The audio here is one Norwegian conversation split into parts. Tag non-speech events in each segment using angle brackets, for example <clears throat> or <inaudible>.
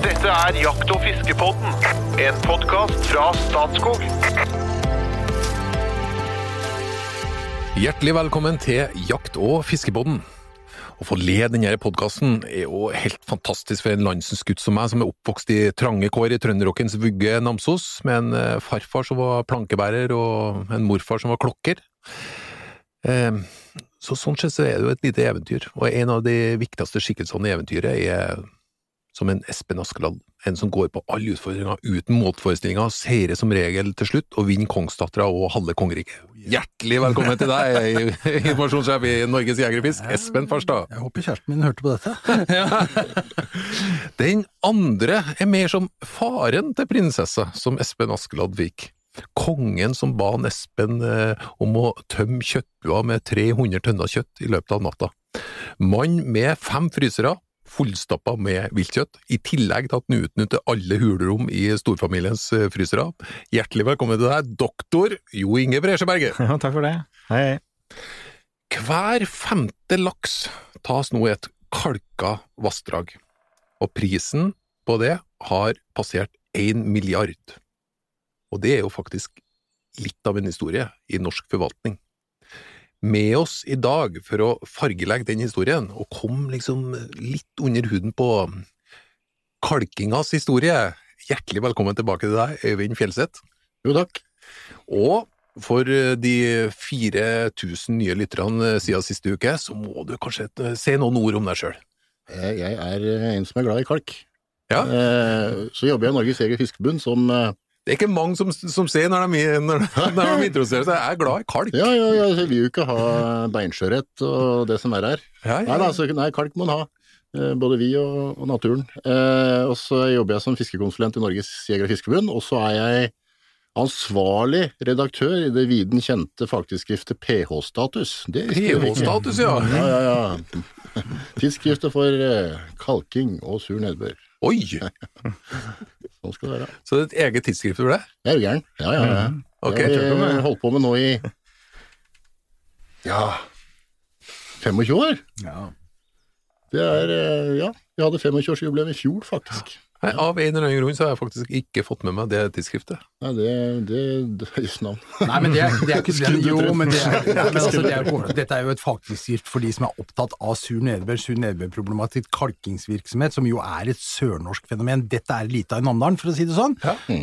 Dette er Jakt- og fiskepodden, en podkast fra Statskog. Hjertelig velkommen til Jakt- og fiskepodden. Å få lede denne podkasten er jo helt fantastisk for en landsens gutt som meg, som er oppvokst i trange kår i trønderrockens vugge Namsos, med en eh, farfar som var plankebærer og en morfar som var klokker. Eh, Så sånn sett så er det jo et lite eventyr, og en av de viktigste skikkelsene i eventyret er som en Espen Askeladd, en som går på alle utfordringer uten motforestillinger, seirer som regel til slutt og vinner kongsdattera og halve kongeriket. Hjertelig velkommen til deg, informasjonssjef i Norges Jegerfisk, Espen Farstad. Jeg håper kjæresten min hørte på dette. <laughs> Den andre er mer som faren til prinsessa, som Espen Askeladd fikk. Kongen som ba Espen eh, om å tømme kjøttbua med 300 tønner kjøtt i løpet av natta. Mann med fem frysere, fullstappa med viltkjøtt, i tillegg til at den utnytter alle hulrom i storfamiliens eh, frysere. Hjertelig velkommen til deg, doktor Jo Inge Bresjeberget. <laughs> Ja, takk for det. Hei, hei. Hver femte laks tas nå i et kalka vassdrag, og prisen på det har passert én milliard. Og det er jo faktisk litt av en historie i norsk forvaltning. Med oss i dag for å fargelegge den historien, og komme liksom litt under huden på kalkingas historie, hjertelig velkommen tilbake til deg, Øyvind Fjelseth. Jo takk. Og for eh, de 4000 nye lytterne eh, siden siste uke, så må du kanskje eh, si noen ord om deg sjøl. Jeg jeg er eh, en som er glad i kalk. Ja. Eh, Så jobber jeg i Norges Jeger- Fiskebund som eh, Det er ikke mange som, som ser når de, når, når de <laughs> interesserer seg, jeg er glad i kalk. Ja, ja, ja, jeg vil jo ikke ha beinskjørhet og det som er her. Ja, ja, Nei, altså, nei kalk må en ha. Eh, Både vi og, og naturen. Eh, og så jobber jeg som fiskekonsulent i Norges Jeger- og fiskeforbund, og så er jeg ansvarlig redaktør i det viden kjente fagtidsskriftet PH-status. PH-status, ja. Ja, ja, ja. Tidsskriftet for eh, kalking og sur nedbør. Oi! <laughs> Sånn skal det være. Så det er et eget tidsskrift for det? Jeg er jo gæren. Ja, ja, ja. Ok, det har vi holdt på med nå i ja 25 år. Ja. Det er eh, Ja, vi hadde 25-årsjubileum i fjor, faktisk. Nei, av en eller annen grunn så har jeg faktisk ikke fått med meg det tidsskriftet. Nei, det det, det er just navn. Nei, men det er, det er ikke <laughs> det. Jo, men, det er, <laughs> ja, men altså, det er, jo- dette er jo et fagtidsskrift for de som er opptatt av sur nedbør, sur nedbørproblematikk, kalkingsvirksomhet, som jo er et sørnorsk fenomen. Dette er lite av i Namdalen, for å si det sånn.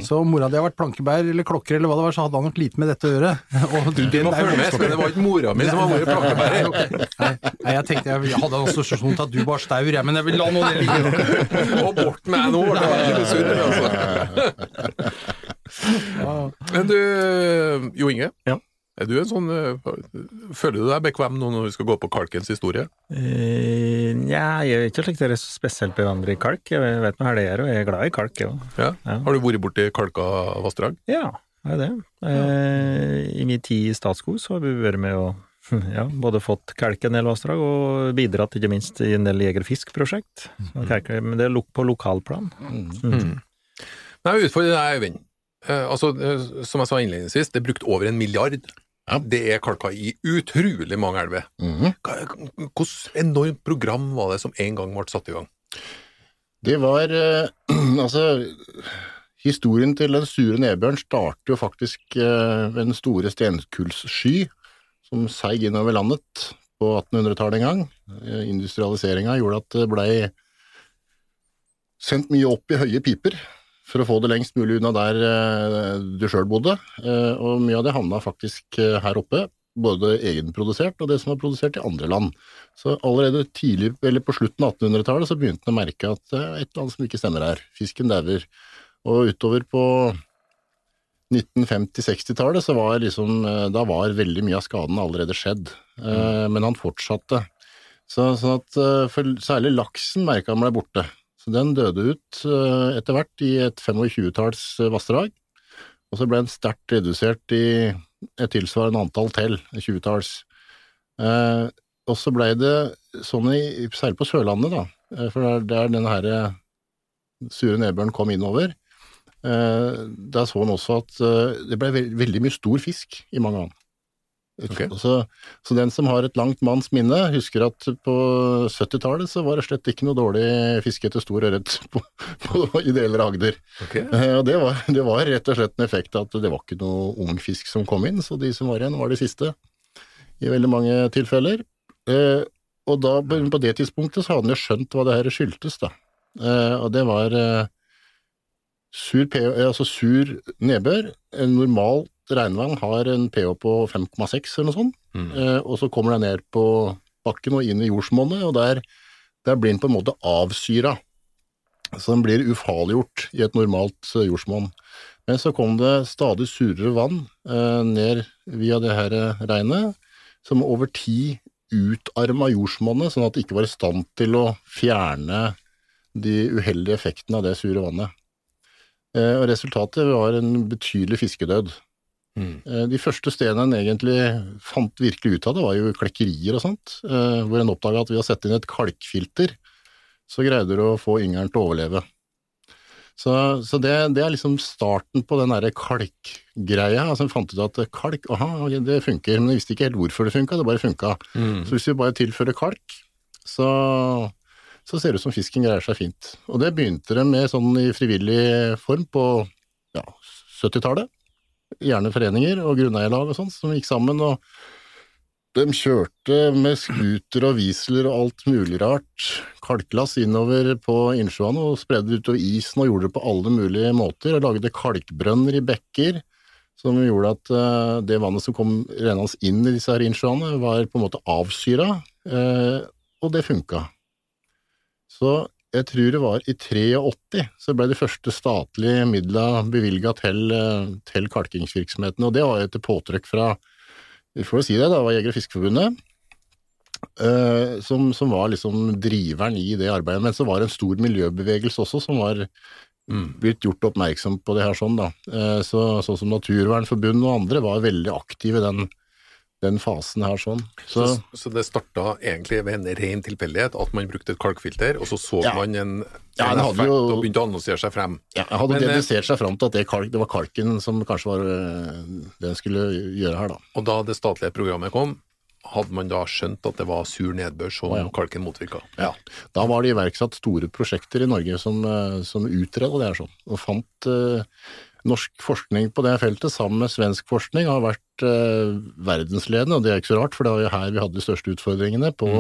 Så mora di har vært plankebær eller klokker eller hva det var, så hadde han nok lite med dette å gjøre. <laughs> Og Du, du må følge med, men det var ikke mora mi som har vært plankebærer. Nei, nei, jeg tenkte jeg hadde en assosiasjon til at du bar staur, jeg, men jeg vil la nå det ligge. Og bort med deg nå, det ikke noe altså. Men du, Jo Inge. Ja. Er du en sånn eh, Føler du deg bekvem nå når vi skal gå på kalkens historie? Uh, Nja, jeg er ikke slik dere er så spesielt bevandret i kalk. Jeg vet nå hva det er, og jeg er glad i kalk, jeg òg. Ja. Ja. Har du vært borti kalka vassdrag? Ja, det er det. Uh, I min tid i Statskog så har vi vært med å <laughs> ja, både fått kalke en del vassdrag og bidratt ikke minst i en del jegerfiskprosjekt. fiskprosjekt. Men det er på lokalplan. Mm. Nei, utfordringen er, Øyvind. Eh, altså, eh, som jeg sa innledningsvis, det er brukt over en milliard. Ja. Det er kalka i utrolig mange elver. Mm Hvilket enormt program var det som en gang ble satt i gang? Det var eh, <clears throat> Altså, historien til den sure nedbøren starter jo faktisk ved den store stenkullssky som seig innover landet på 1800-tallet en gang. Eh, Industrialiseringa gjorde at det blei sendt mye opp i høye piper for å få det lengst mulig unna der eh, du sjøl bodde, eh, og mye av det havna faktisk her oppe. Både egenprodusert og det som var produsert i andre land. Så allerede tidlig, eller på slutten av 1800-tallet så begynte en å merke at det er et eller annet som ikke stemmer her. Fisken dauer. Og utover på 1950-60-tallet så var liksom eh, Da var veldig mye av skaden allerede skjedd. mm. Men han fortsatte. Så, sånn at eh, for særlig laksen merka han ble borte. Så den døde ut eh, etter hvert i et 25-talls vassdrag. Og så ble den sterkt redusert i et tilsvarende antall til, 20-talls. Eh, og så blei det sånn, i, særlig på Sørlandet, da, eh, for det er denne her eh, sure nedbøren kom innover, eh, der så han også at eh, det ble veldig mye stor fisk i mange vann. Okay. Så, så den som har et langt manns minne, husker at på 70-tallet så var det slett ikke noe dårlig fiske etter stor ørret <laughs> i deler av Agder. Okay. Eh, Og det var, det var rett og slett en effekt at det var ikke noe ung fisk som kom inn, så de som var igjen, var de siste i veldig mange tilfeller. Eh, og da, på det tidspunktet så hadde han jo skjønt hva det her skyldtes, da. Eh, og det var eh, sur, eh, altså sur nedbør. En normal regnvann har en pH på 5,6 eller noe sånt, Mm. eh, og så kommer den ned på bakken og inn i jordsmonnet, og der, der blir den på en måte avsyra. Så den blir ufarliggjort i et normalt eh, jordsmonn. Men så kom det stadig surere vann eh, ned via det her regnet, som over tid utarma jordsmonnet, sånn at det ikke var i stand til å fjerne de uheldige effektene av det sure vannet. Eh, og resultatet var en betydelig fiskedød. Mm. Eh, De første stedene en egentlig fant virkelig ut av det, var jo klekkerier og sånt, eh, hvor en oppdaga at ved å sette inn et kalkfilter, så greide du å få yngelen til å overleve. Så, så det, det er liksom starten på den derre kalkgreia. Altså, en fant ut at kalk, aha, det funker, men jeg visste ikke helt hvorfor det funka, det bare funka. Mm. Så hvis vi bare tilfører kalk, så, så ser det ut som fisken greier seg fint. Og det begynte de med sånn i frivillig form på ja, 70-tallet. Gjerne foreninger og grunneierlag og sånn som gikk sammen og de kjørte med scooter og Weasler og alt mulig rart, kalklass innover på innsjøene og spredde utover isen og gjorde det på alle mulige måter, og lagde kalkbrønner i bekker, som gjorde at eh, det vannet som kom rennende inn i disse her innsjøene, var på en måte avsyra, eh, og det funka. Så jeg tror det var i 83 så ble de første statlige midla bevilga til, eh, til kalkingsvirksomheten, og det var etter påtrykk fra vi får si det, da var Jeger- og Fiskerforbundet, eh, som, som var liksom driveren i det arbeidet. Men så var det en stor miljøbevegelse også som var Mm. blitt gjort oppmerksom på det her sånn, da. Eh, så, sånn som Naturvernforbundet og andre var veldig aktive i den, den fasen her sånn. Så, Så, så det starta egentlig ved en ren tilfeldighet, at man brukte et kalkfilter, og så så Ja. man en, Ja, en effekt jo- og begynte å annonsere seg frem. ja, jeg hadde Men, eh, dedisert seg frem til at det, kalk, det var kalken som kanskje var eh, det en skulle gjøre her, da. Og da det statlige programmet kom, hadde man da skjønt at det var sur nedbør som ja. kalken motvirka. Ja, da var det iverksatt store prosjekter i Norge som, eh, som utreda det her sånn, og fant eh, norsk forskning på det feltet sammen med svensk forskning har vært eh, verdensledende, og det er ikke så rart, for det var jo her vi hadde de største utfordringene på,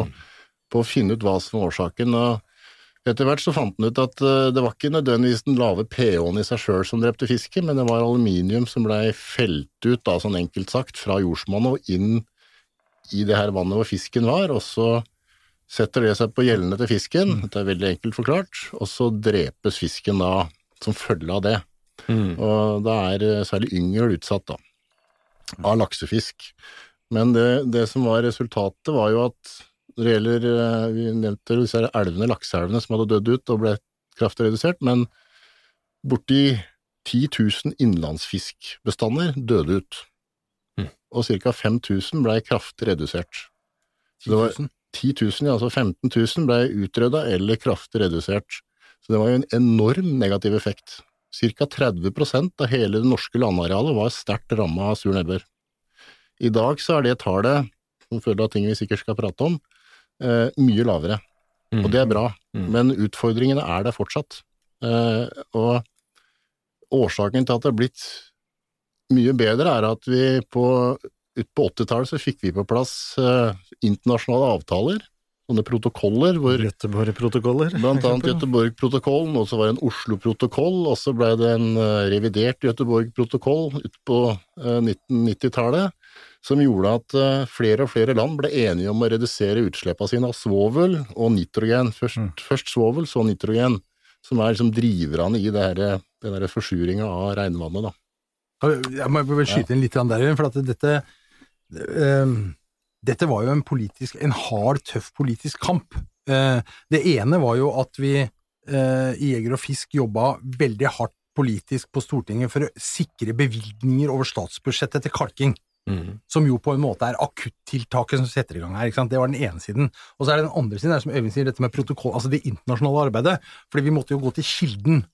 på å finne ut hva som var årsaken. og etter hvert så fant man ut at eh, det var ikke nødvendigvis den lave pH-en i seg sjøl som drepte fisken, men det var aluminium som blei felt ut, da, sånn enkelt sagt, fra jordsmonnet og inn i det her vannet hvor fisken var, og så setter det seg på gjellene til fisken, dette er veldig enkelt forklart, og så drepes fisken da som følge av det. Og da er eh, særlig yngel utsatt, da, av laksefisk. Men det, det som var resultatet, var jo at når det gjelder eh, Vi nevnte disse elvene, lakseelvene, som hadde dødd ut og ble kraftig redusert, men borti 10 000 innlandsfiskbestander døde ut. Mm. Og ca. 5000 ble kraftig redusert. Så det var 10 000, ja, altså 15 000 ble utrydda eller kraftig redusert. Så det var jo en enorm negativ effekt. Ca. 30% av hele det norske landarealet var sterkt ramma av sur nedbør. I dag så er det tallet, som følge av ting vi sikkert skal prate om, eh, mye lavere. Og det er bra, Mm. men utfordringene er der fortsatt. Eh, og årsaken til at det har blitt mye bedre, er at vi på, ut på 80-tallet så fikk vi på plass eh, internasjonale avtaler, sånne protokoller hvor Göteborg-protokoller. Blant annet. Göteborg-protokollen, og så var det en Oslo-protokoll, og så ble det en eh, revidert Göteborg-protokoll utpå uh, 1990-tallet, som gjorde at eh, flere og flere land ble enige om å redusere utslippene sine av svovel og nitrogen. Først, Mm. først svovel, så nitrogen, som er liksom driverne i det her, den der forsuringa av regnvannet. da. Jeg må vel skyte inn litt der, for at dette ehm, Dette var jo en politisk, en hard, tøff politisk kamp. Eh, det ene var jo at vi eh, i Jeger og Fisk jobba veldig hardt politisk på Stortinget for å sikre bevilgninger over statsbudsjettet til kalking. Mm. Som jo på en måte er akuttiltaket som setter i gang her. Det var den ene siden. Og så er det den andre siden, er som Øyvind sier, dette med protokoll, altså det internasjonale arbeidet. Fordi vi måtte jo gå til kilden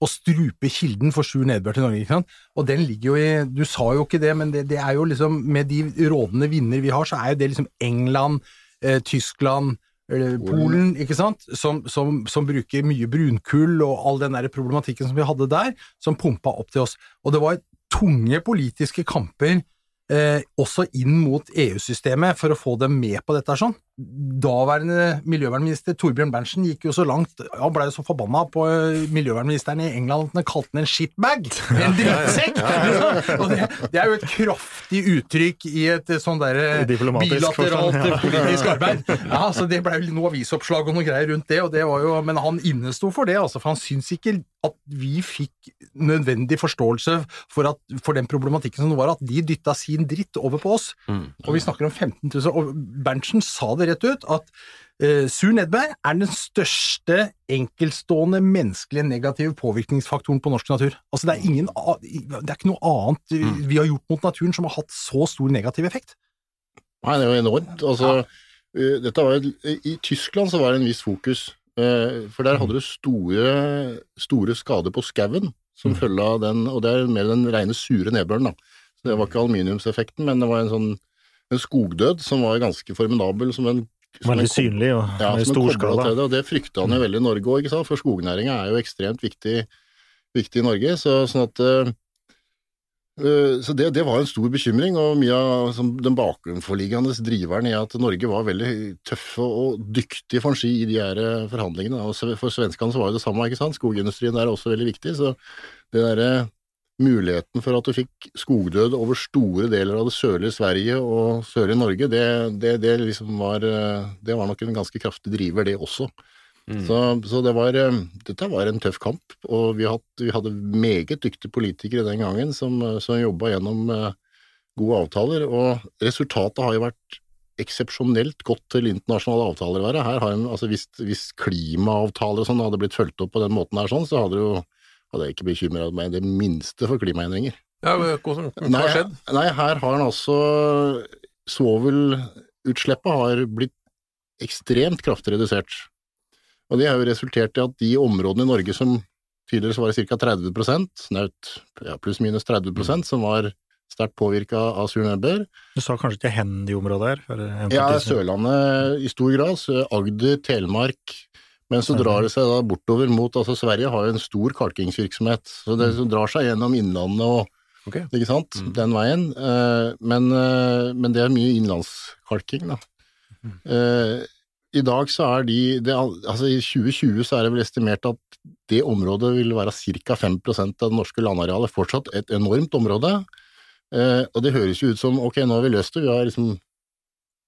å strupe kilden for sur nedbør til Norge. ikke sant? Og den ligger jo i Du sa jo ikke det, men det, det er jo liksom Med de rådende vinner vi har, så er jo det liksom England, eh, Tyskland eh, Polen, ikke sant, som, som, som bruker mye brunkull og all den der problematikken som vi hadde der, som pumpa opp til oss. Og det var tunge politiske kamper eh, også inn mot EU-systemet for å få dem med på dette. sånn. Daværende miljøvernminister Torbjørn Berntsen gikk jo så langt Han blei jo så forbanna på eh, miljøvernministeren i England at han kalte den en shitbag! <laughs> En drittsekk! <laughs> og det, det er jo et kraftig uttrykk i et eh, sånn derre bilateralt forstand, ja. eh, politisk arbeid. Ja, så Det ble jo noe avisoppslag og noe greier rundt det, og det var jo, men han innesto for det, altså, for han syns ikke at vi fikk nødvendig forståelse for, at, for den problematikken som det var, at de dytta sin dritt over på oss. Og vi snakker om 15 000, og Berntsen sa det rett ut, at uh, sur nedbør er den største enkeltstående menneskelige negative påvirkningsfaktoren på norsk natur. Altså det er, ingen, det er ikke noe annet eh, vi har gjort mot naturen som har hatt så stor negativ effekt. Nei, det er jo enormt. Altså, ja. dette var, I Tyskland så var det en viss fokus, eh, for der hadde du store, store skader på skauen som følge av den, og det er mer den rene sure nedbøren. da. Så Det var ikke aluminiumseffekten, men det var en sånn en skogdød som var ganske formidabel. som en som Veldig synlig og ja, i som stor skala. til det, og det frykta han jo veldig i Norge òg, for skognæringa er jo ekstremt viktig, viktig i Norge. Så, sånn at eh, eh, så det, det var en stor bekymring, og mye av som den bakenforliggende driveren i at Norge var veldig tøffe og dyktige for ski i de her eh, forhandlingene. Og for svenskene så var jo det samme, ikke sant. Skogindustrien der er også veldig viktig. Så det derre muligheten for at du fikk skogdød over store deler av det sørlige Sverige og sørlige Norge, det, det, det liksom var eh, Det var nok en ganske kraftig driver, det også. Så, så det var, eh, dette var en tøff kamp, og vi, hadde, vi hadde meget dyktige politikere den gangen som, eh, som jobba gjennom gode avtaler, og resultatet har jo vært eksepsjonelt godt til internasjonale avtaler å være. Her har en, altså hvis, hvis klimaavtaler og sånn hadde blitt fulgt opp på den måten her, sånn, så hadde, det jo, hadde jeg ikke bekymra meg det minste for klimaendringer. Ja, hva hva Nei, har skjedd? nei, her har han altså Svovelutslippet har blitt ekstremt kraftig redusert. Og det har jo resultert i at de områdene i Norge som tidligere så var ca. 30 snaut ja, pluss-minus 30% som var sterkt påvirka av sur nedbør. Du sa kanskje ikke hen de områdene her? Ja, Sørlandet i stor grad, så Agder, Telemark, men så drar det seg da bortover mot altså Sverige har jo en stor kalkingsvirksomhet, så det så drar seg gjennom Innlandet og okay. ikke sant, den veien. Eh, Men, eh, men det er mye innlandskalking, da. Eh, I dag så er de det, Altså i 2020 så er det vel estimert at det området vil være ca. 5% av det norske landarealet. Fortsatt et enormt område. Og det høres jo ut som ok, nå har vi løst det, vi har liksom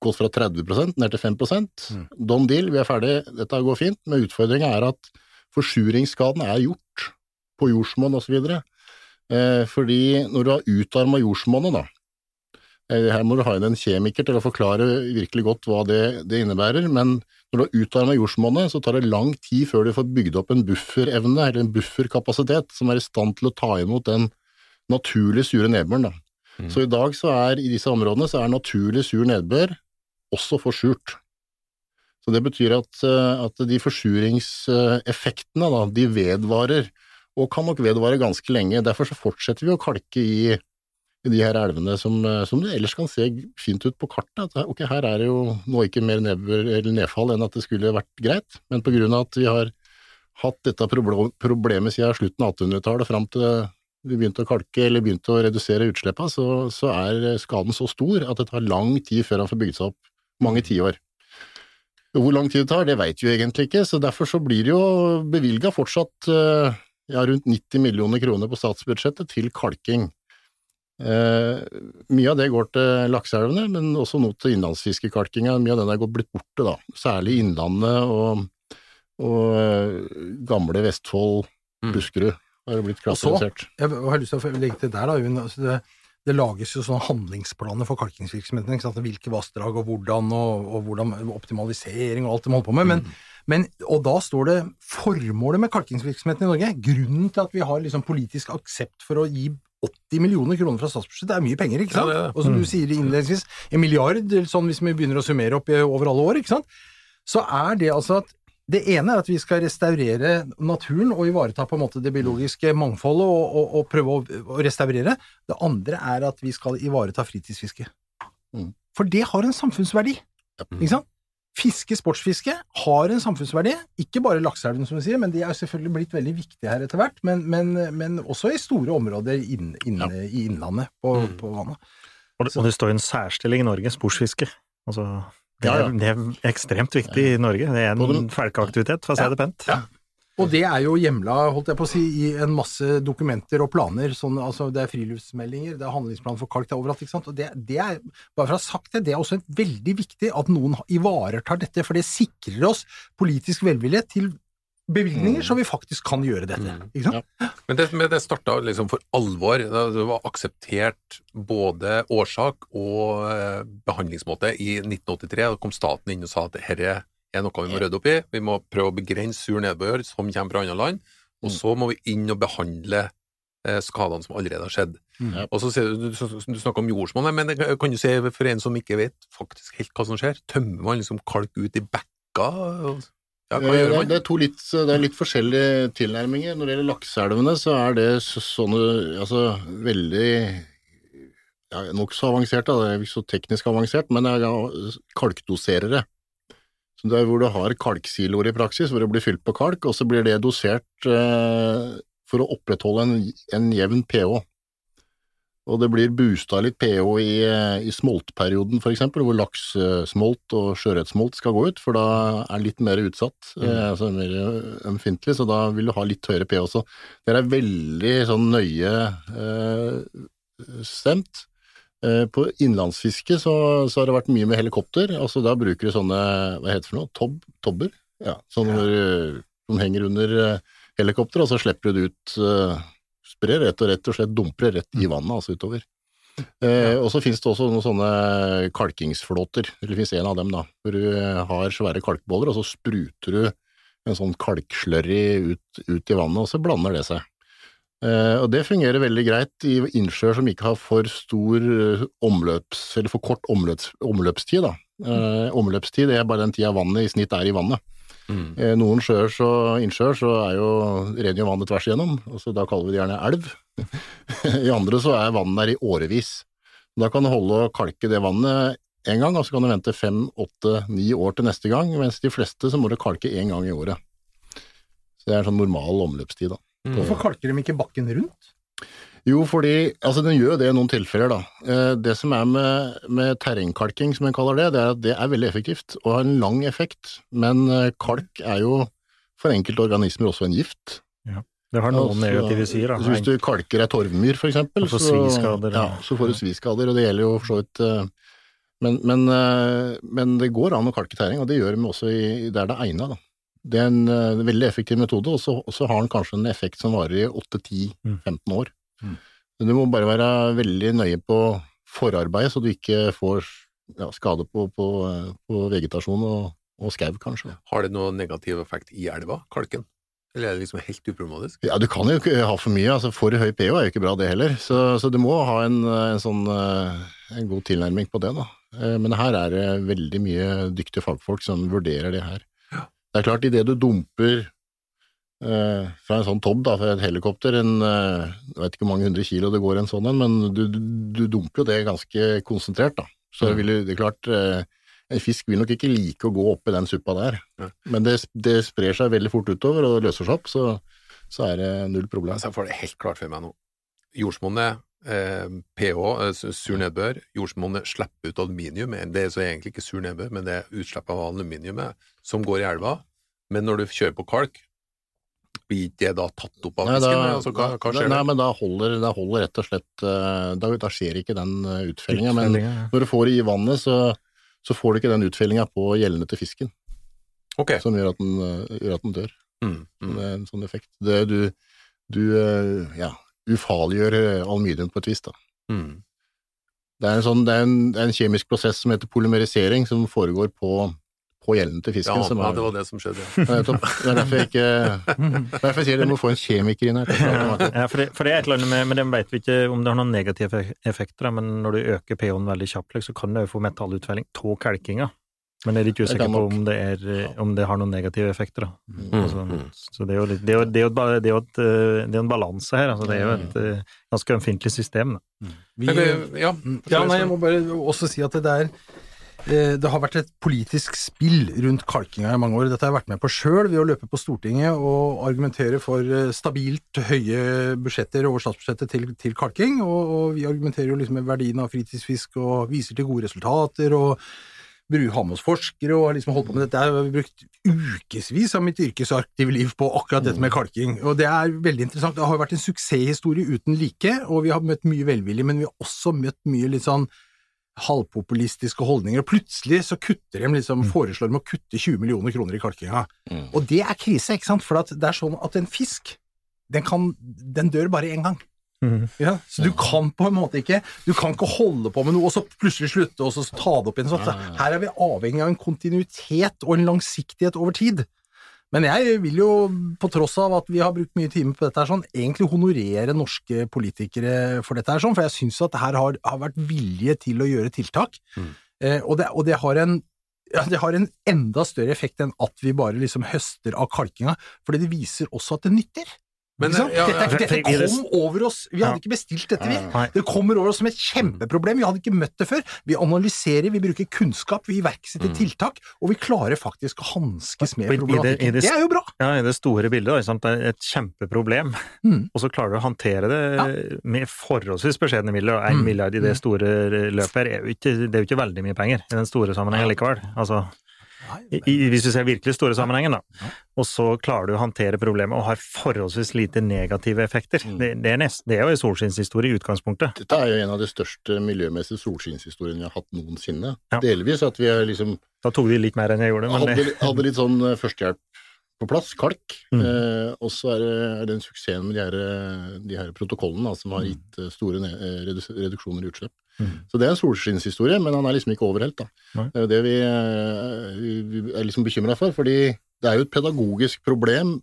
gått fra 30% ned til 5 mm. Don deal, vi er ferdig, dette går fint. Men utfordringa er at forsuringsskaden er gjort på jordsmonn osv. Eh, fordi når du har utarma jordsmonnet, da eh, Her må du ha inn en kjemiker til å forklare virkelig godt hva det, det innebærer, men når du har utarma jordsmonnet, så tar det lang tid før du får bygd opp en bufferevne, eller en bufferkapasitet, som er i stand til å ta imot den naturlig sure nedbøren. Da. Så i dag så er i disse områdene så er naturlig sur nedbør også forsurt. Så det betyr at, eh, at de forsuringseffektene da, de vedvarer, og kan nok vedvare ganske lenge. Derfor så fortsetter vi å kalke i, i de her elvene som, eh, som det ellers kan se fint ut på kartet. At ok, her er det jo nå ikke mer nedbør eller nedfall enn at det skulle vært greit, men på grunn av at vi har hatt dette problemet siden slutten av 1800-tallet fram til vi begynte å kalke eller begynte å redusere utslippene, så, så er skaden så stor at det tar lang tid før han får bygd seg opp. Mange tiår. Hvor lang tid det tar, det veit vi egentlig ikke, så derfor så blir det jo bevilga fortsatt eh, ja, rundt 90 millioner kroner på statsbudsjettet til kalking. Eh, mye av det går til lakseelvene, men også nå til innlandsfiskekalkinga. Mye av den er blitt borte, da. Særlig Innlandet og, og eh, gamle Vestfold, Mm. Buskerud har blitt Og så- Jeg har lyst til å legge til der, da. Altså det, det lages jo sånne handlingsplaner for kalkingsvirksomheten. Ikke sant? Hvilke vassdrag og hvordan, og, og hvordan optimalisering og alt de holder på med. Men, men, og da står det formålet med kalkingsvirksomheten i Norge. Grunnen til at vi har liksom politisk aksept for å gi 80 millioner kroner fra statsbudsjettet, det er mye penger, ikke sant? Ja. Og som du sier innledningsvis, en milliard, sånn hvis vi begynner å summere opp i, over alle år, ikke sant? Så er det altså at Det ene er at vi skal restaurere naturen og ivareta på en måte det biologiske mangfoldet og, og, og prøve å, å restaurere. Det andre er at vi skal ivareta fritidsfiske. Mm. For det har en samfunnsverdi. Ikke sant? Fiske, sportsfiske, har en samfunnsverdi. Ikke bare lakseelven, som du sier, men de er selvfølgelig blitt veldig viktige her etter hvert. Men, men, men også i store områder inn, inne i innlandet på, Mm. på vannet. Og det, og det står en særstilling i Norge, sportsfiske. Altså, det, Ja, ja. Det er ekstremt viktig i Norge. Det er en folkeaktivitet, for å si det pent. Og det er jo hjemla, holdt jeg på å si, i en masse dokumenter og planer. Sånn, altså, det er friluftsmeldinger, det er handlingsplan for kalk, det er overalt. ikke sant? Og det, det er, bare for å ha sagt det, det er også veldig viktig at noen ivaretar dette, for det sikrer oss politisk velvilje til bevilgninger, så vi faktisk kan gjøre dette. ikke sant? Men det, men det starta liksom for alvor. Det var akseptert både årsak og eh, behandlingsmåte. I 1983 da kom staten inn og sa at dette er noe vi må rydde opp i. Vi må prøve å begrense sur nedbør som kommer fra andre land. Og så må vi inn og behandle eh, skadene som allerede har skjedd. Ja. Og så sier du, du, du snakker om jordsmonnet, men kan du si for en som ikke vet faktisk helt hva som skjer? Tømmer man liksom kalk ut i bekka? Ja, Eh, det, det, er to litt, det er litt forskjellige tilnærminger. Når det gjelder lakseelvene, så er det så, sånne altså, veldig ja, Nokså avansert, da. det er ikke så teknisk avansert, men det er ja, kalkdoserere. Så det er hvor du har kalksiloer i praksis, hvor det blir fylt på kalk, og så blir det dosert eh, for å opprettholde en, en jevn pH. Og det blir boosta litt pH i, eh, i smoltperioden, eksempel, hvor laksesmolt og sjøørretsmolt skal gå ut, for da er det litt mer utsatt, eh, altså mer ømfintlig, så da vil du ha litt høyere pH også. Det er veldig sånn nøye eh, stemt. Eh, på innlandsfiske så, så har det vært mye med helikopter, altså da bruker du sånne, hva heter det for noe, Tob, tobber? Ja, sånne eh, som henger under eh, helikopter, og så slipper du det ut eh, sprer rett og rett og slett dumper rett i vannet, altså utover. Eh, og så finnes det også noen sånne kalkingsflåter, eller det finnes en av dem da, hvor du har svære kalkboller, og så spruter du en sånn kalkslørry ut, ut i vannet, og så blander det seg. Eh, og det fungerer veldig greit i innsjøer som ikke har for stor eh, omløps, eller for kort omløps, omløpstid. Da. Eh, omløpstid er bare den tida vannet i snitt er i vannet. Mm. Noen sjøer så, innsjøer så er jo jo vannet tvers igjennom, og så da kaller vi det gjerne elv. <laughs> I andre så er vannet der i årevis. Da kan du holde og kalke det vannet én gang, og så kan du vente fem, åtte, ni år til neste gang, mens de fleste så må du kalke én gang i året. Så det er en sånn normal omløpstid, da. Hvorfor kalker de ikke bakken rundt? Jo, fordi altså den gjør det i noen tilfeller, da. Eh, Det som er med, med terrengkalking, som en kaller det, det er at det er veldig effektivt og har en lang effekt. Men eh, kalk er jo for enkelte organismer også en gift. Det har noen Altså, negative sider. da. hvis du kalker ei torvmyr, for eksempel, så, ja, ja. så får du sviskader, og det gjelder jo for så vidt eh, men, men, men det går an å kalke terreng, og det gjør vi også i, der det er egna. Det er en veldig effektiv metode, og så og så har den kanskje en effekt som varer i 8-10-15 år. Mm. Men du må bare være veldig nøye på forarbeidet, så du ikke får ja, skade på, på, på vegetasjon og, og skau, kanskje. Har det noen negativ effekt i elva, kalken? Eller er det liksom helt uproblematisk? Ja, du kan jo ikke ha for mye. altså For høy pH er jo ikke bra, det heller. Så, så du må ha en, en sånn eh, en god tilnærming på det, da. Eh, Men her er det veldig mye dyktige fagfolk som vurderer det her. Det er klart, idet du dumper fra en sånn tobb, da, fra et helikopter, en eh, jeg vet ikke hvor mange hundre kilo det går en sånn en, men du, du, du dumper jo det ganske konsentrert, da. Så Mm. vil det, er klart eh, En fisk vil nok ikke like å gå oppi den suppa der, mm. men det, det sprer seg veldig fort utover og løser seg opp, så, så er det null problem. Altså, jeg får det helt klart for meg nå. Jordsmonnet, eh, pH, eh, sur nedbør, jordsmonnet slipper ut aluminium. Det er så egentlig ikke sur nedbør, men det er utslipp av aluminiumet som går i elva. Men når du kjører på kalk, blir det da tatt opp av Nei, fisken? da, altså, hva, hva skjer nei, men da holder, da holder rett og slett eh, Da, da skjer ikke den eh, utfellinga. Men når du får det i vannet, så, så får du ikke den utfellinga på gjellene til fisken, Okay. som gjør at den, eh, gjør at den dør. Mm, mm. Det er en sånn effekt. Det, du du ja, ufarliggjør aluminium på et vis, da. Mm. Det er en, sånn, det er en, det er en kjemisk prosess som heter polymerisering, som foregår på, på gjellene til Ja, fisken. som ja, er- det var det som skjedde. Ja. Det er derfor jeg ikke Derfor jeg sier dere må få en kjemiker inn her. Ja, for det, for det er et eller annet med, men det vet vi ikke om det har noen negative effekter, men når du øker pH-en veldig kjapt, så kan du få metallutfelling av kalkinga. Men jeg er litt Det usikker på om det, er, om det har noen negative effekter. Da. Mm, Altså, så det er jo, litt, det er jo, det er jo, et det er eh, det er en balanse her. Altså, det er jo et eh, ganske ømfintlig system. Da. Vi, ja, ja, nei, jeg må bare også si at det eh, det har vært et politisk spill rundt kalkinga i mange år. Dette har jeg vært med på sjøl ved å løpe på Stortinget og argumentere for eh, stabilt høye budsjetter over statsbudsjettet til, til kalking. Og, og vi argumenterer jo liksom med verdien av fritidsfisk og viser til gode resultater. og har med oss forskere og har liksom holdt på med dette. Jeg har brukt ukevis av mitt yrkesaktive liv på akkurat dette med kalking. Og det er veldig interessant. Det har vært en suksesshistorie uten like, og vi har møtt mye velvilje, men vi har også møtt mye litt sånn halvpopulistiske holdninger. Og plutselig så kutter de liksom, foreslår de å kutte 20 millioner kroner i kalkinga. Mm. Og det er krise, ikke sant? For at det er sånn at en fisk, den, kan, den dør bare én gang. Mm. Ja, så du kan på en måte ikke Du kan ikke holde på med noe og så plutselig slutte og så ta det opp igjen. Så her er vi avhengig av en kontinuitet og en langsiktighet over tid. Men jeg vil jo, på tross av at vi har brukt mye timer på dette, her sånn, egentlig honorere norske politikere for dette, her sånn, for jeg syns at det her har, har vært vilje til å gjøre tiltak. Eh, og, det, og det har en ja, det har en enda større effekt enn at vi bare liksom høster av kalkinga, fordi det viser også at det nytter. Men, ja, ja. Dette, dette kom over oss, vi hadde Ja. ikke bestilt dette, vi. Det kommer over oss som et kjempeproblem, vi hadde ikke møtt det før. Vi analyserer, vi bruker kunnskap, vi iverksetter tiltak, og vi klarer faktisk å hanskes med problematikken. det- Det er jo bra! Ja, i det store bildet, da, det er et kjempeproblem, Mm. og så klarer du å håndtere det med forholdsvis beskjedne midler. Én Mm. milliard i det store løpet her er det er jo ikke veldig mye penger i den store sammenhengen likevel. Altså, i, hvis du ser virkelig store sammenhengen, da. Og så klarer du å håndtere problemet og har forholdsvis lite negative effekter. Mm. Det, det, er nest, det er jo en solskinnshistorie i utgangspunktet. Dette er jo en av de største miljømessige solskinnshistoriene vi har hatt noensinne. Ja. Delvis at vi er liksom Da tok de litt mer enn jeg gjorde, men hadde, hadde litt sånn eh, førstehjelp på plass, kalk. Mm. Eh, og så er er det en suksess med de her, de her protokollene da, som har gitt eh, store eh, reduksjoner i utslipp. Mm. Så det er en solskinnshistorie, men han er liksom ikke overhelt. da. Nei. Det er jo det vi, eh, vi, er liksom bekymra for, fordi det er jo et pedagogisk problem.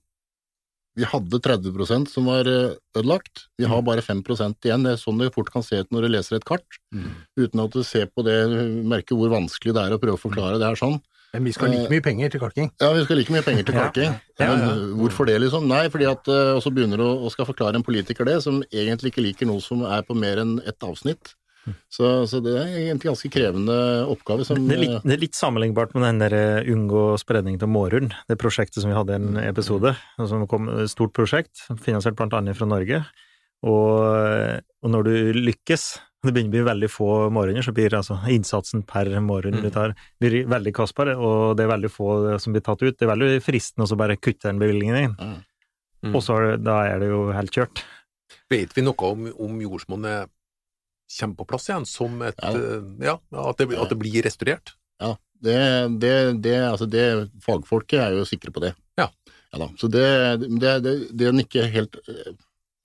Vi hadde 30% som var eh, ødelagt, vi Mm. har bare 5% igjen. Det er sånn det fort kan se ut når du leser et kart, uten at du ser på det, merker hvor vanskelig det er å prøve å forklare det her sånn. Men vi skal ha like mye penger til kalking. Ja, vi skal like mye penger til <laughs> kalking. Ja, Men ja. uh, hvorfor det, liksom? Nei, fordi at Og så begynner du å skal forklare en politiker det, som egentlig ikke liker noe som er på mer enn ett avsnitt. Så, så det er egentlig ganske krevende oppgave som det, er litt, det er litt sammenlignbart med den der eh, unngå spredning til mårhund, det prosjektet som vi hadde i en episode. Som kom, et stort prosjekt, finansiert annet fra Norge. Og, og når du lykkes, det begynner å bli veldig få mårhunder, så blir altså innsatsen per mårhund du tar, blir veldig kostbar, og det er veldig få som blir tatt ut. Det er veldig fristende å bare kutte den bevilgningen din, Mm. og så er da er det jo helt kjørt. Vet vi noe om, om jordsmonnet kommer på plass igjen, som et Ja. eh, Ja, at det, at det blir restaurert? Ja, det, det, det, altså det Fagfolket er jo sikre på det. Ja. da. Så det, det, en ikke helt uh,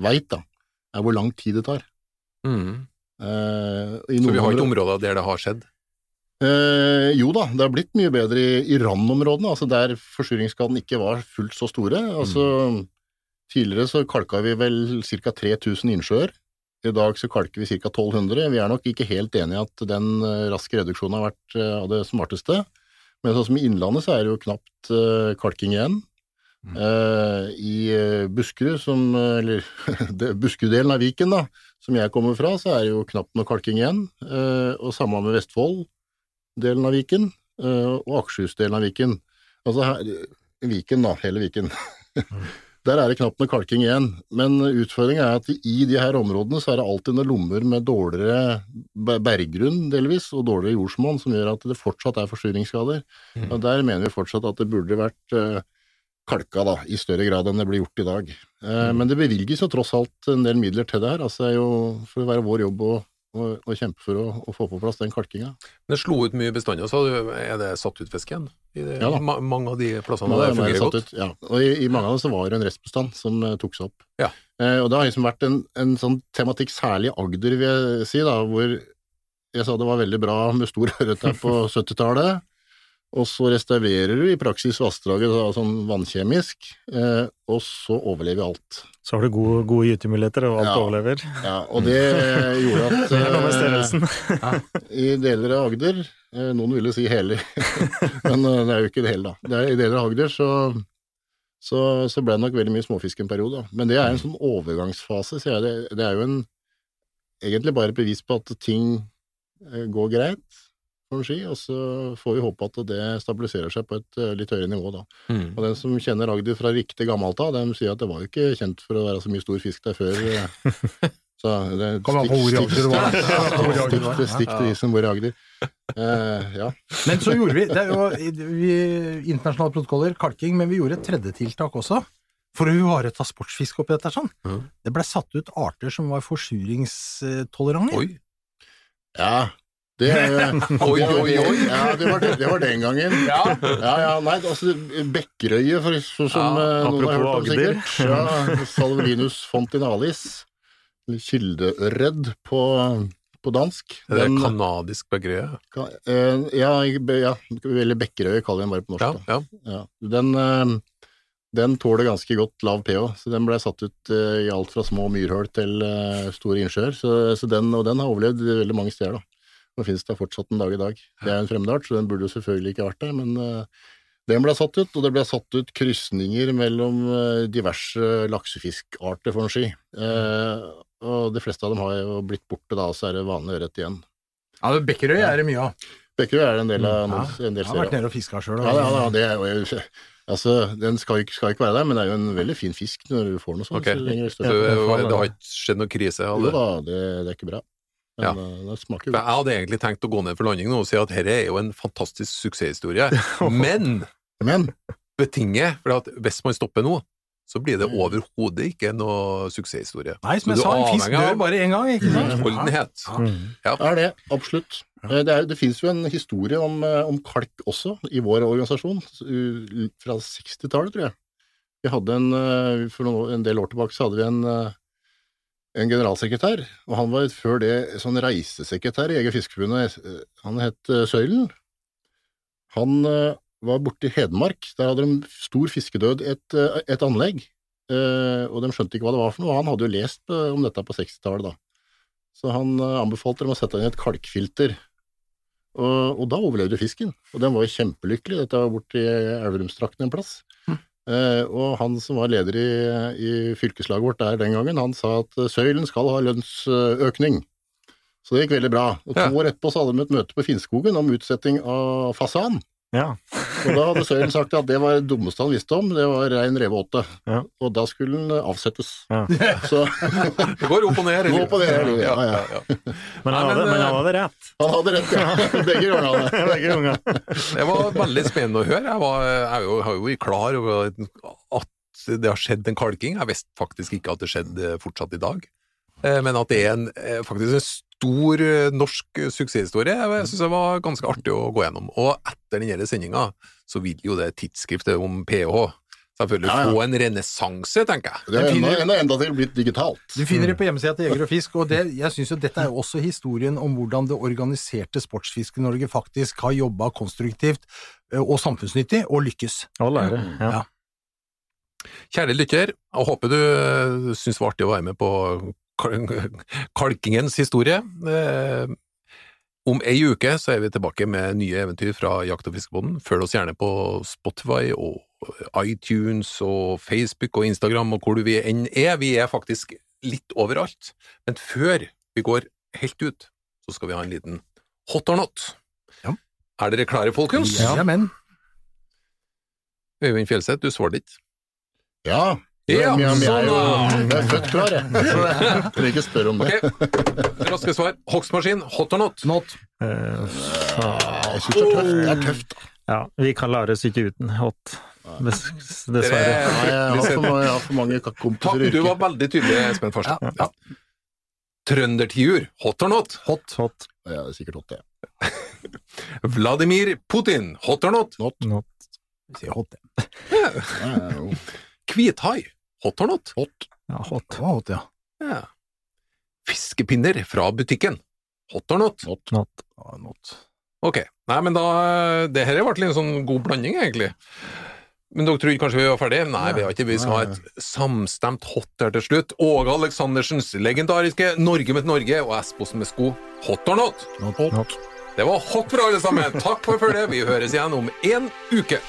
veit, da, er hvor lang tid det tar. Mm. Eh, i Så vi har ikke områder- områder der det har skjedd? Eh, jo da, det har blitt mye bedre i, i randområdene, altså der forsyringsskaden ikke var fullt så store. Altså, Tidligere så kalka vi vel ca. 3000 innsjøer. I dag så kalker vi ca. 1200. Vi er nok ikke helt enig i at den eh, raske reduksjonen har vært eh, av det smarteste. Men sånn som i Innlandet så er det jo knapt eh, kalking igjen. Eh, I Buskerud, som, eller <laughs> Buskerud-delen av Viken, da, som jeg kommer fra, så er det jo knapt noe kalking igjen. Og samme med Vestfold-delen av Viken, og Akershus-delen av Viken. Altså her, Viken, da, hele Viken. <laughs> Der er det knapt noe kalking igjen, men utfordringen er at i de her områdene så er det alltid noen lommer med dårligere be- berggrunn delvis, og dårligere jordsmonn, som gjør at det fortsatt er forsurringsskader. Og Der mener vi fortsatt at det burde vært eh, kalka da, i større grad enn det blir gjort i dag. Mm. Men det bevilges jo tross alt en del midler til det her, altså det er jo for å være vår jobb å, å, å kjempe for å, å få på plass den kalkinga. Det slo ut mye bestander, så er det satt ut fisk igjen? Ja da. ma mange av de plassene der er fungerer godt? ut, ja. Og i, i mange av dem så var det en restbestand som uh, tok seg opp. Ja. Uh, og det har liksom vært en, en sånn tematikk, særlig i Agder, vil jeg si, da, hvor jeg sa det var veldig bra med stor ørret der på <laughs> 70-tallet, Og så restaurerer du i praksis vassdraget da, sånn vannkjemisk, eh, og så overlever alt. Så har du gode, gode gytemuligheter, og alt Ja. overlever. Ja, og det gjorde at <laughs> Det er noe med eh, i deler av Agder, eh, noen ville si hele, <laughs> men eh, det er jo ikke det hele da. Det er, I deler av Agder så, så, så ble det nok veldig mye småfisk en periode. Da. Men det er en sånn overgangsfase, sier jeg. Det, det er jo en, egentlig bare et bevis på at ting eh, går greit, får ski. og så får vi håpe at det stabiliserer seg på et eh, litt høyere nivå da. Mm. Og den som kjenner Agder fra riktig gammelt av, de sier at det var jo ikke kjent for å være så mye stor fisk der før. eh. <laughs> Så det er Kom an på hvor i Agder det var. Det. Stikk, stikk til de som bor i Agder. Eh, ja. Men så gjorde vi, det er jo vi, internasjonale protokoller, kalking, men vi gjorde et tredje tiltak også. For å ivareta sportsfiske oppi dette sånn. Mm. Det ble satt ut arter som var forsuringstolerante. Ja. Det, <laughs> Oi, oi, oi. Ja, det var, det, var den gangen. Ja, ja, nei, altså Bekkerøye, for, for, som Ja, eh, noen har hørt om sikkert. Ja, Salvelinus fontinalis. eller Kildeørred på, på dansk. Det er kanadisk bekkerøye? Ka- eh, ja, ja, eller Bekkerøye kaller vi den bare på norsk. Da. ja. Ja. Den, eh, den tåler ganske godt lav pH, så den ble satt ut i alt fra små myrhull til store innsjøer. Så, så den, og den har overlevd veldig mange steder. da. Og finnes det fortsatt en dag i dag. Det er en fremmedart, så den burde jo selvfølgelig ikke vært der, men uh, den ble satt ut, og det ble satt ut krysninger mellom uh, diverse laksefiskarter, får å si. Uh, og de fleste av dem har jo blitt borte da, og så er det vanlig ørret igjen. Ja, Bekkerøy er det mye av. Bekkerøy er det en del av Ja, noen, en del Jeg har vært nede og fiska sjøl. Ja, ja, ja, det er jo Altså, den skal ikke, skal ikke være der, men det er jo en veldig fin fisk når du får noe sånt. Ok. så det, det har ikke skjedd noen krise Alle. Jo da, det, det er ikke bra. Men Ja. eh, det smaker godt. jeg hadde egentlig tenkt å gå ned for landing nå og si at dette er jo en fantastisk suksesshistorie, <laughs> men Men betinget for at hvis man stopper nå, så blir det overhodet ikke noe suksesshistorie. Nei, som jeg sa, en fisk dør bare én gang, ikke sant? Utholdenhet. Mm. er det, absolutt. Eh, Det, er- det finnes jo en historie om, eh, om kalk også i vår organisasjon, fra 60-tallet, tror jeg. Vi hadde en, For noen, en del år tilbake så hadde vi en, en generalsekretær, og han var før det sånn reisesekretær i Jeger- Fiskerforbundet. Eh, Han het eh, Søylen. Han eh, var borte i Hedmark. Der hadde de stor fiskedød i et, et anlegg, og de skjønte ikke hva det var for noe. Han hadde jo lest om dette på 60-tallet, da. Så han anbefalte dem å sette inn et kalkfilter. Og, og da overlevde fisken, og den var jo kjempelykkelig. Dette var borti Elverumstrakten en plass. Eh, og han som var leder i, i fylkeslaget vårt der den gangen, han sa at eh, Søylen skal ha lønnsøkning. Så det gikk veldig bra. Og to Ja. år etterpå så hadde de et møte på Finnskogen om utsetting av fasan. Ja. Og da hadde Søren sagt at det var det dummeste han visste om, det var rein reveåte. Ja. Og da skulle den avsettes. Ja. <laughs> Så Det går opp og ned. eller? Gå på det her. Ja, Ja, ja, ja. ja. Men han hadde, men eh, han hadde rett. han hadde rett, ja. <laughs> <laughs> Begge gangene det. Begge ganger. Det var veldig spennende å høre. Jeg, var, jeg er jeg har jo klar over at det har skjedd en kalking. Jeg visste faktisk ikke at det skjedde fortsatt i dag. Eh, Men at det er en, eh, faktisk en stor eh, norsk suksesshistorie, jeg synes det var ganske artig å gå gjennom. Og etter denne sendinga så vil jo det tidsskriftet om PH selvfølgelig Ja, ja. få en renessanse, tenker jeg. Det er enda, finner- enda, enda til blitt digitalt. Du finner det på hjemmesida til Jeger og Fisk, og det, jeg syns jo dette er jo også historien om hvordan det organiserte Sportsfiske-Norge faktisk har jobba konstruktivt eh, og samfunnsnyttig, og lykkes. Og lære. Ja. Ja. Kjære lytter, jeg håper du eh, syns det var artig å være med på kalkingens historie. Eh, Om ei uke så er vi tilbake med nye eventyr fra Jakt- og fiskebåten. Følg oss gjerne på Spotify og iTunes og Facebook og Instagram og hvor du vi enn er. Vi er faktisk litt overalt. Men før vi går helt ut, så skal vi ha en liten hot or not. Ja. Er dere klare, folkens? Ja, men Øyvind Fjellseth, du svarte ikke. Ja. Ja, men mye, jeg jo sånn da. jeg er født klar, jeg. Så jeg trenger ikke spørre om det. Ok, raske svar. Hogstmaskin, hot or not? not. Uh, Jeg syns det er tøft. Det er tøft. ja, vi kan lære oss ikke uten hot. Dessverre. er Nei, jeg har for mange, jeg har for mange kompiser i du var veldig tydelig, Espen Farsen. Ja. Trøndertiur, hot or not? Hot, hot, Ja, det er sikkert hot, det. <laughs> Vladimir Putin, hot or not? not. Vi sier hot, det. Ja, ja. Hvithai, hot or not? Hot. Ja, hot. Hot, ja. Ja. Fiskepinner fra butikken, hot or not? Hot. Not. Ja, not. Ok. Nei, men da Det her ble en sånn god blanding, egentlig. Men dere trodde kanskje vi var ferdige? Nei, vi har ikke. Vi skal ha et samstemt hot her til slutt. Åge Aleksandersens legendariske Norge med Norge og Esposen med sko. Hot or not? Not. Det var hot for alle sammen. Takk for følget. Vi høres igjen om en uke.